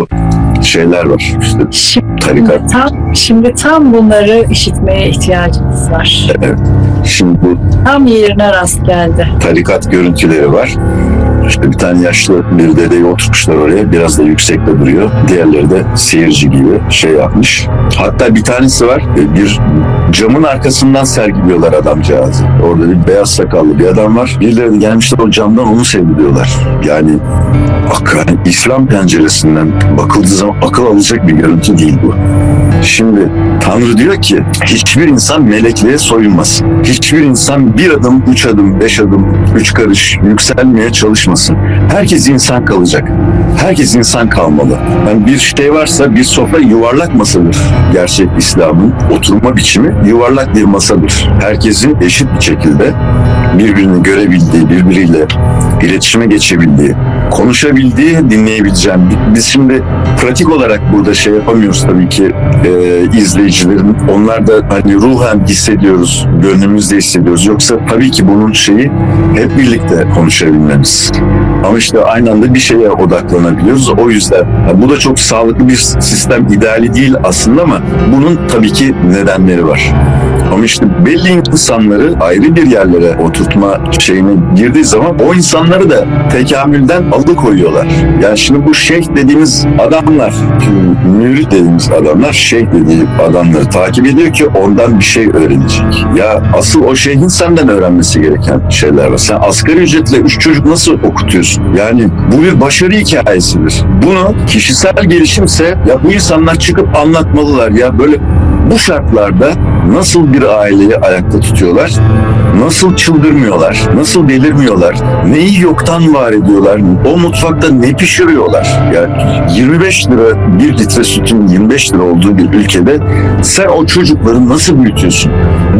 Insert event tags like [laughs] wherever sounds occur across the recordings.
bu şeyler var. İşte Şimdi Tarikat. tam, şimdi tam bunları işitmeye ihtiyacımız var. şimdi bu Tam yerine rast geldi. tarikat görüntüleri var. İşte bir tane yaşlı bir dedeyi oturtmuşlar oraya. Biraz da yüksekte duruyor. Diğerleri de seyirci gibi şey yapmış. Hatta bir tanesi var. e, Bir camın arkasından sergiliyorlar adamcağızı. Orada bir beyaz sakallı bir adam var. Birileri gelmişler o camdan onu seyrediyorlar. Yani yani İslam penceresinden bakıldığı zaman akıl alacak bir görüntü değil bu. Şimdi Tanrı diyor ki hiçbir insan melekliğe soyunmasın. Hiçbir insan bir adım, üç adım, beş adım, üç karış yükselmeye çalışmasın. Herkes insan kalacak. Herkes insan kalmalı. Yani bir şey varsa bir sofra yuvarlak masadır. Gerçek İslam'ın oturma biçimi yuvarlak bir masadır. Herkesin eşit bir şekilde birbirini görebildiği, birbiriyle iletişime geçebildiği, konuşabildiği, dinleyebileceğim. Biz şimdi pratik olarak burada şey yapamıyoruz tabii ki e, izleyicilerin. Onlar da hani ruhen hissediyoruz, gönlümüzde hissediyoruz. Yoksa tabii ki bunun şeyi hep birlikte konuşabilmemiz. Ama işte aynı anda bir şeye odaklanabiliyoruz. O yüzden ha, bu da çok sağlıklı bir sistem ideali değil aslında ama bunun tabii ki nedenleri var. Ama işte belli insanları ayrı bir yerlere oturtma şeyine girdiği zaman o insanları da tekamülden alıkoyuyorlar. Yani şimdi bu şeyh dediğimiz adamlar, mürit dediğimiz adamlar şeyh dediği adamları takip ediyor ki ondan bir şey öğrenecek. Ya asıl o şeyhin senden öğrenmesi gereken şeyler var. Sen asgari ücretle üç çocuk nasıl okutuyorsun? Yani bu bir başarı hikayesidir. Bunu kişisel gelişimse ya bu insanlar çıkıp anlatmalılar ya böyle bu şartlarda nasıl bir aileyi ayakta tutuyorlar? Nasıl çıldırmıyorlar? Nasıl delirmiyorlar? Neyi yoktan var ediyorlar? O mutfakta ne pişiriyorlar? Yani 25 lira bir litre sütün 25 lira olduğu bir ülkede sen o çocukları nasıl büyütüyorsun?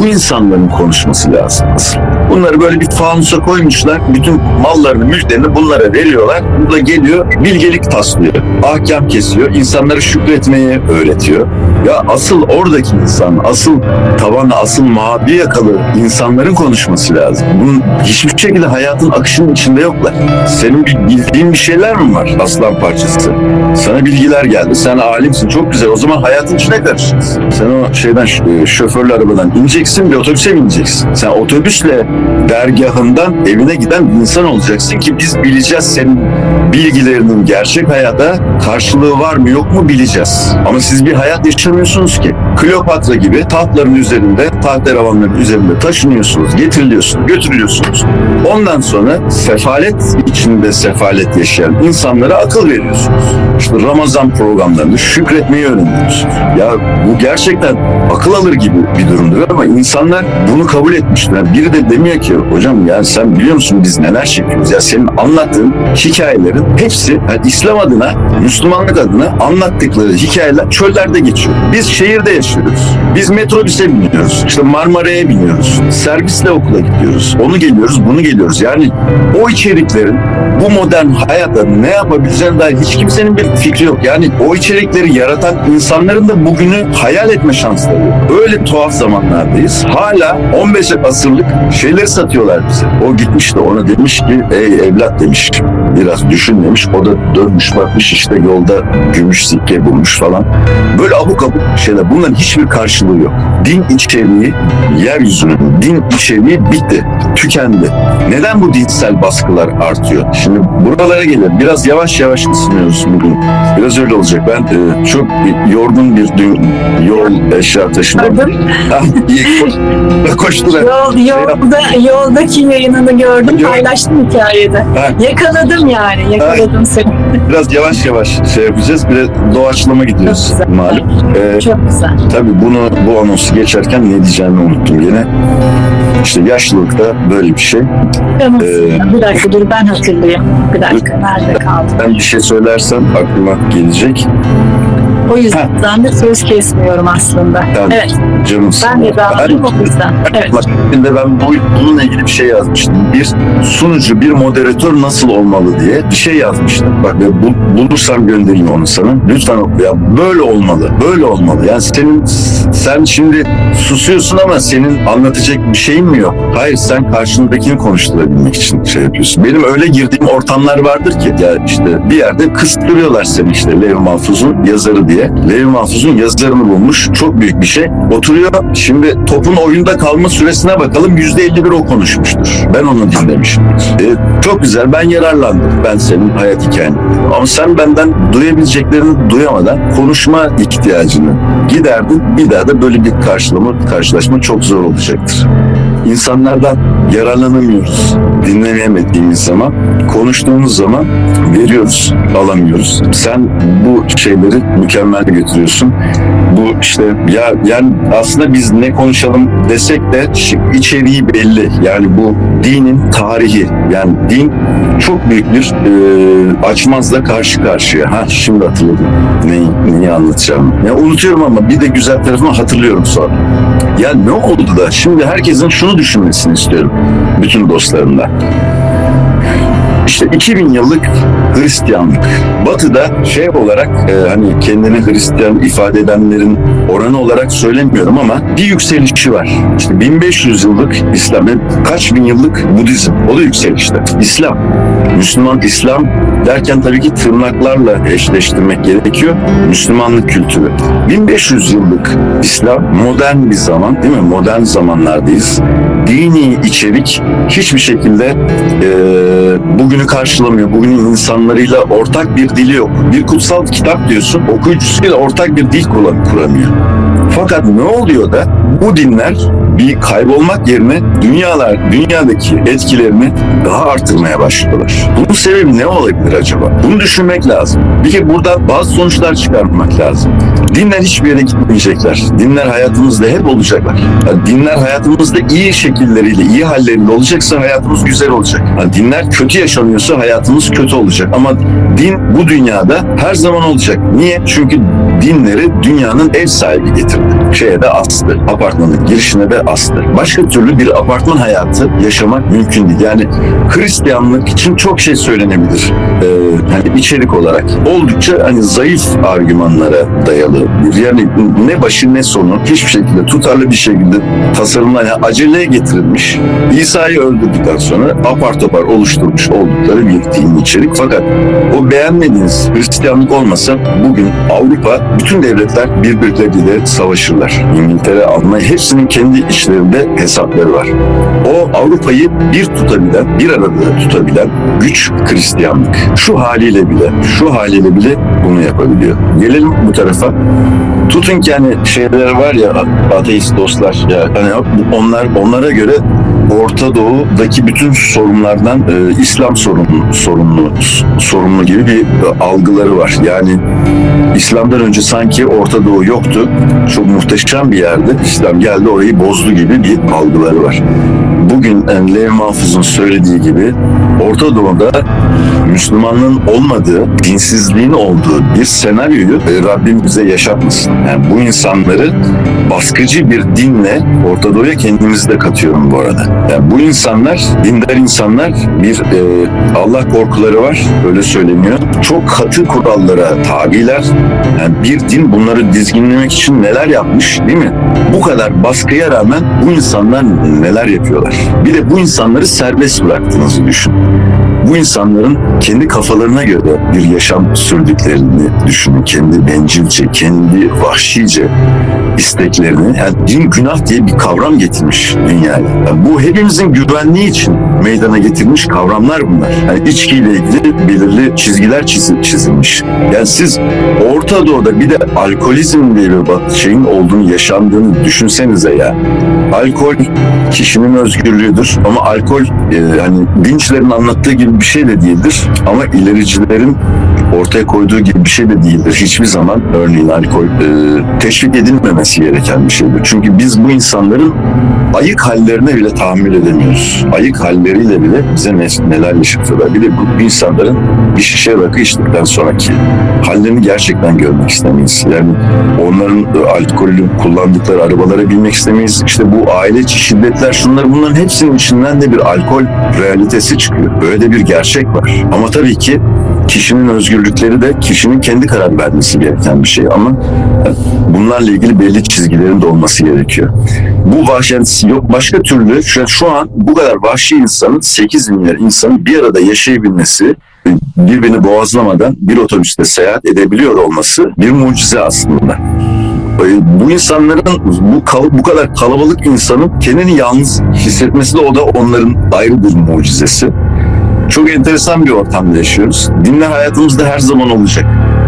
Bu insanların konuşması lazım asıl. Bunları böyle bir fanusa koymuşlar. Bütün mallarını, mülklerini bunlara veriyorlar. Bu da geliyor bilgelik taslıyor. Ahkam kesiyor. insanları şükretmeyi öğretiyor. Ya asıl oradaki insan, asıl tabanı, asıl mavi yakalı insanların konuşması lazım. Bunun hiçbir şekilde hayatın akışının içinde yoklar. Senin bir bildiğin bir şeyler mi var aslan parçası? Sana bilgiler geldi. Sen alimsin. Çok güzel. O zaman hayatın içine karışacaksın. Sen o şeyden e, şoförlü arabadan ineceksin bir otobüse bineceksin. Sen otobüsle dergahından evine giden bir insan olacaksın ki biz bileceğiz senin bilgilerinin gerçek hayata karşılığı var mı yok mu bileceğiz. Ama siz bir hayat yaşamıyorsunuz ki. Kleopatra gibi tahtların üzerinde, tahterevanların üzerinde taşınıyorsunuz, getiriliyorsunuz, götürülüyorsunuz. Ondan sonra sefalet içinde sefalet yaşayan insanlara akıl veriyorsunuz. İşte Ramazan programlarında şükretmeyi öğreniyorsunuz. Ya bu gerçekten akıl alır gibi bir durumdur ama insanlar bunu kabul etmişler. Biri de demiyor ki hocam ya sen biliyor musun biz neler çekiyoruz? Ya senin anlattığın hikayelerin hepsi yani İslam adına, Müslümanlık adına anlattıkları hikayeler çöllerde geçiyor. Biz şehirde yaşıyoruz. Biz metrobüse biniyoruz. İşte Marmara'ya biniyoruz. Servisle okula gidiyoruz. Onu geliyoruz, bunu geliyoruz. Yani o içeriklerin bu modern hayatta ne yapabileceğine dair hiç kimsenin bir fikri yok. Yani o içerikleri yaratan insanların da bugünü hayal etme şansları yok. Öyle tuhaf zamanlardayız. Hala 15 asırlık şeyleri satıyorlar bize. O gitmiş de ona demiş ki ey evlat demiş biraz düşün demiş. O da dönmüş bakmış işte yolda gümüş sikke bulmuş falan. Böyle abuk abuk şeyler. Bunların hiçbir karşılığı yok. Din içeriği, yeryüzünün din içeriği bitti. Tükendi. Neden bu dinsel baskılar artıyor? Şimdi buralara gelir. Biraz yavaş yavaş ısınıyoruz bugün. Biraz öyle olacak. Ben e, çok yorgun bir dün yol eşya [laughs] koş, koştular. Yol, yolda, yoldaki yayınını gördüm, Gör- paylaştım hikayede. Ha. Yakaladım yani, yakaladım seni. Biraz yavaş yavaş şey yapacağız. Bir de doğaçlama gidiyoruz Çok güzel. malum. Ee, Çok güzel. Tabii bunu bu anonsu geçerken ne diyeceğimi unuttum yine. İşte yaşlılıkta böyle bir şey. Ee, bir dakika dur ben hatırlayayım. Bir dakika nerede kaldı? Ben bir şey söylersem aklıma gelecek. O yüzden de söz kesmiyorum aslında. Tabii. Evet, Canımsın. ben de dağıldım o yüzden. Evet. Bak, Şimdi ben bu, bununla ilgili bir şey yazmıştım. Bir sunucu, bir moderatör nasıl olmalı diye bir şey yazmıştım. Bak ve bu, bulursam göndereyim onu sana. Lütfen oku ya. Böyle olmalı. Böyle olmalı. Yani senin sen şimdi susuyorsun ama senin anlatacak bir şeyin mi yok? Hayır sen karşındakini konuşturabilmek için şey yapıyorsun. Benim öyle girdiğim ortamlar vardır ki ya işte bir yerde kıstırıyorlar seni işte Lev Mahfuz'un yazarı diye. Lev Mahfuz'un yazarını bulmuş. Çok büyük bir şey. Oturuyor. Şimdi topun oyunda kalma süresine bakalım. %51 o konuşmuştur. Ben onu dinlemişim. E, çok güzel. Ben yararlandım. Ben senin hayat hikayen. Ama sen benden duyabileceklerini duyamadan konuşma ihtiyacını giderdin. Bir daha da böyle bir karşılama, karşılaşma çok zor olacaktır. İnsanlardan yararlanamıyoruz. Dinleyemediğimiz zaman, konuştuğumuz zaman veriyoruz, alamıyoruz. Sen bu şeyleri mükemmel götürüyorsun. Bu işte ya yani aslında biz ne konuşalım desek de içeriği belli. Yani bu dinin tarihi. Yani din çok büyük bir e, açmazla karşı karşıya. Ha şimdi hatırladım. Neyi, neyi anlatacağım. Ya unutuyorum ama bir de güzel tarafını hatırlıyorum sonra. Ya ne oldu da şimdi herkesin şunu düşünmesini istiyorum. Bütün dostlarımla. İşte 2000 yıllık Hristiyanlık. Batı'da şey olarak e, hani kendini Hristiyan ifade edenlerin oranı olarak söylemiyorum ama bir yükselişi var. İşte 1500 yıllık İslam, kaç bin yıllık Budizm. O da yükselişte. İslam. Müslüman İslam derken tabii ki tırnaklarla eşleştirmek gerekiyor. Müslümanlık kültürü. 1500 yıllık İslam modern bir zaman değil mi? Modern zamanlardayız. Dini içerik hiçbir şekilde e, bugünü karşılamıyor. Bugünün insanlarıyla ortak bir dili yok. Bir kutsal kitap diyorsun, okuyucusuyla ortak bir dil kuramıyor. Fakat ne oluyor da bu dinler bir kaybolmak yerine dünyalar, dünyadaki etkilerini daha artırmaya başlıyorlar. Bunun sebebi ne olabilir acaba? Bunu düşünmek lazım. Bir kere burada bazı sonuçlar çıkarmak lazım. Dinler hiçbir yere gitmeyecekler. Dinler hayatımızda hep olacaklar. Yani dinler hayatımızda iyi şekilleriyle, iyi halleriyle olacaksa hayatımız güzel olacak. Yani dinler kötü yaşanıyorsa hayatımız kötü olacak. Ama din bu dünyada her zaman olacak. Niye? Çünkü dinleri dünyanın ev sahibi getirdi. Şeye de astı. Apartmanın girişine de astı. Başka türlü bir apartman hayatı yaşamak mümkün değil. Yani Hristiyanlık için çok şey söylenebilir. Ee, hani içerik olarak. Oldukça hani zayıf argümanlara dayalı yani ne başı ne sonu hiçbir şekilde tutarlı bir şekilde tasarımlar yani aceleye getirilmiş. İsa'yı öldürdükten sonra apar topar oluşturmuş oldukları bir dini içerik. Fakat o beğenmediğiniz Hristiyanlık olmasa bugün Avrupa bütün devletler birbirleriyle savaşırlar. İngiltere, Almanya hepsinin kendi içlerinde hesapları var. O Avrupa'yı bir tutabilen, bir arada tutabilen güç Hristiyanlık. Şu haliyle bile, şu haliyle bile bunu yapabiliyor. Gelelim bu tarafa. Tutun ki hani şeyler var ya ateist dostlar ya hani onlar onlara göre Orta Doğu'daki bütün sorunlardan e, İslam sorumlu, sorumlu sorumlu gibi bir algıları var. Yani İslam'dan önce sanki Orta Doğu yoktu. Çok muhteşem bir yerde. İslam geldi orayı bozdu gibi bir algıları var. Bugün Lev Mahfuz'un söylediği gibi Orta Doğu'da Müslümanlığın olmadığı, dinsizliğin olduğu bir senaryoyu e, Rabbim bize yaşatmasın. Yani bu insanları baskıcı bir dinle Orta Doğu'ya kendimizi de katıyorum bu arada. Yani bu insanlar, dindar insanlar bir e, Allah korkuları var, öyle söyleniyor. Çok katı kurallara tabiler. Yani bir din bunları dizginlemek için neler yapmış değil mi? Bu kadar baskıya rağmen bu insanlar neler yapıyorlar? Bir de bu insanları serbest bıraktığınızı düşün bu insanların kendi kafalarına göre bir yaşam sürdüklerini düşünün. Kendi bencilce, kendi vahşice isteklerini. Yani din günah diye bir kavram getirmiş dünyaya. Yani bu hepimizin güvenliği için meydana getirilmiş kavramlar bunlar. Yani içkiyle ilgili belirli çizgiler çizi- çizilmiş. Yani siz Orta Doğu'da bir de alkolizm diye bir şeyin olduğunu, yaşandığını düşünsenize ya. Alkol kişinin özgürlüğüdür ama alkol e, hani dinçlerin anlattığı gibi bir şey de değildir. Ama ilericilerin ortaya koyduğu gibi bir şey de değildir. Hiçbir zaman örneğin alkol e, teşvik edilmemesi gereken bir şeydir. Çünkü biz bu insanların ayık hallerine bile tahammül edemiyoruz. Ayık halleriyle bile bize ne, neler yaşatıyorlar. Bir de bu, insanların bir şişe rakı içtikten sonraki hallerini gerçekten görmek istemeyiz. Yani onların e, alkolü kullandıkları arabalara binmek istemeyiz. İşte bu aile içi şiddetler şunlar bunların hepsinin içinden de bir alkol realitesi çıkıyor. Böyle bir gerçek var. Ama tabii ki kişinin özgürlükleri de kişinin kendi karar vermesi gereken bir şey ama bunlarla ilgili belli çizgilerin de olması gerekiyor. Bu vahşet yok başka türlü şu, şu an bu kadar vahşi insanın 8 milyar insanın bir arada yaşayabilmesi birbirini boğazlamadan bir otobüste seyahat edebiliyor olması bir mucize aslında. Ee, Bu insanların bu kal- bu kadar kalabalık insanın kendini yalnız hissetmesi de o da onların ayrı bir mucizesi. Çok enteresan bir ortamda yaşıyoruz. Dinler hayatımızda her zaman olacak.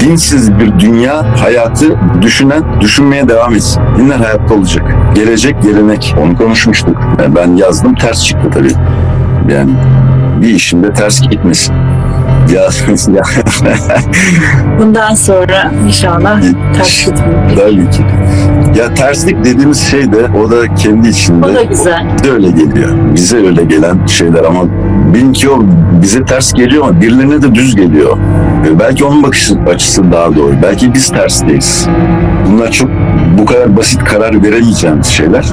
Dinsiz bir dünya hayatı düşünen, düşünmeye devam etsin. Dinler hayatta olacak. Gelecek, gelenek. Onu konuşmuştuk. Yani Ben yazdım, ters çıktı tabii. Yani bir işimde ters gitmesin. Ya, [laughs] ya Bundan sonra inşallah ters gitmiyor. tabii ki. Ya terslik dediğimiz şey de o da kendi içinde O da güzel. bize öyle geliyor. Bize öyle gelen şeyler ama bilin ki o bize ters geliyor ama birilerine de düz geliyor. Ve belki onun bakış açısı daha doğru. Belki biz tersteyiz. Bunlar çok bu kadar basit karar veremeyeceğimiz şeyler.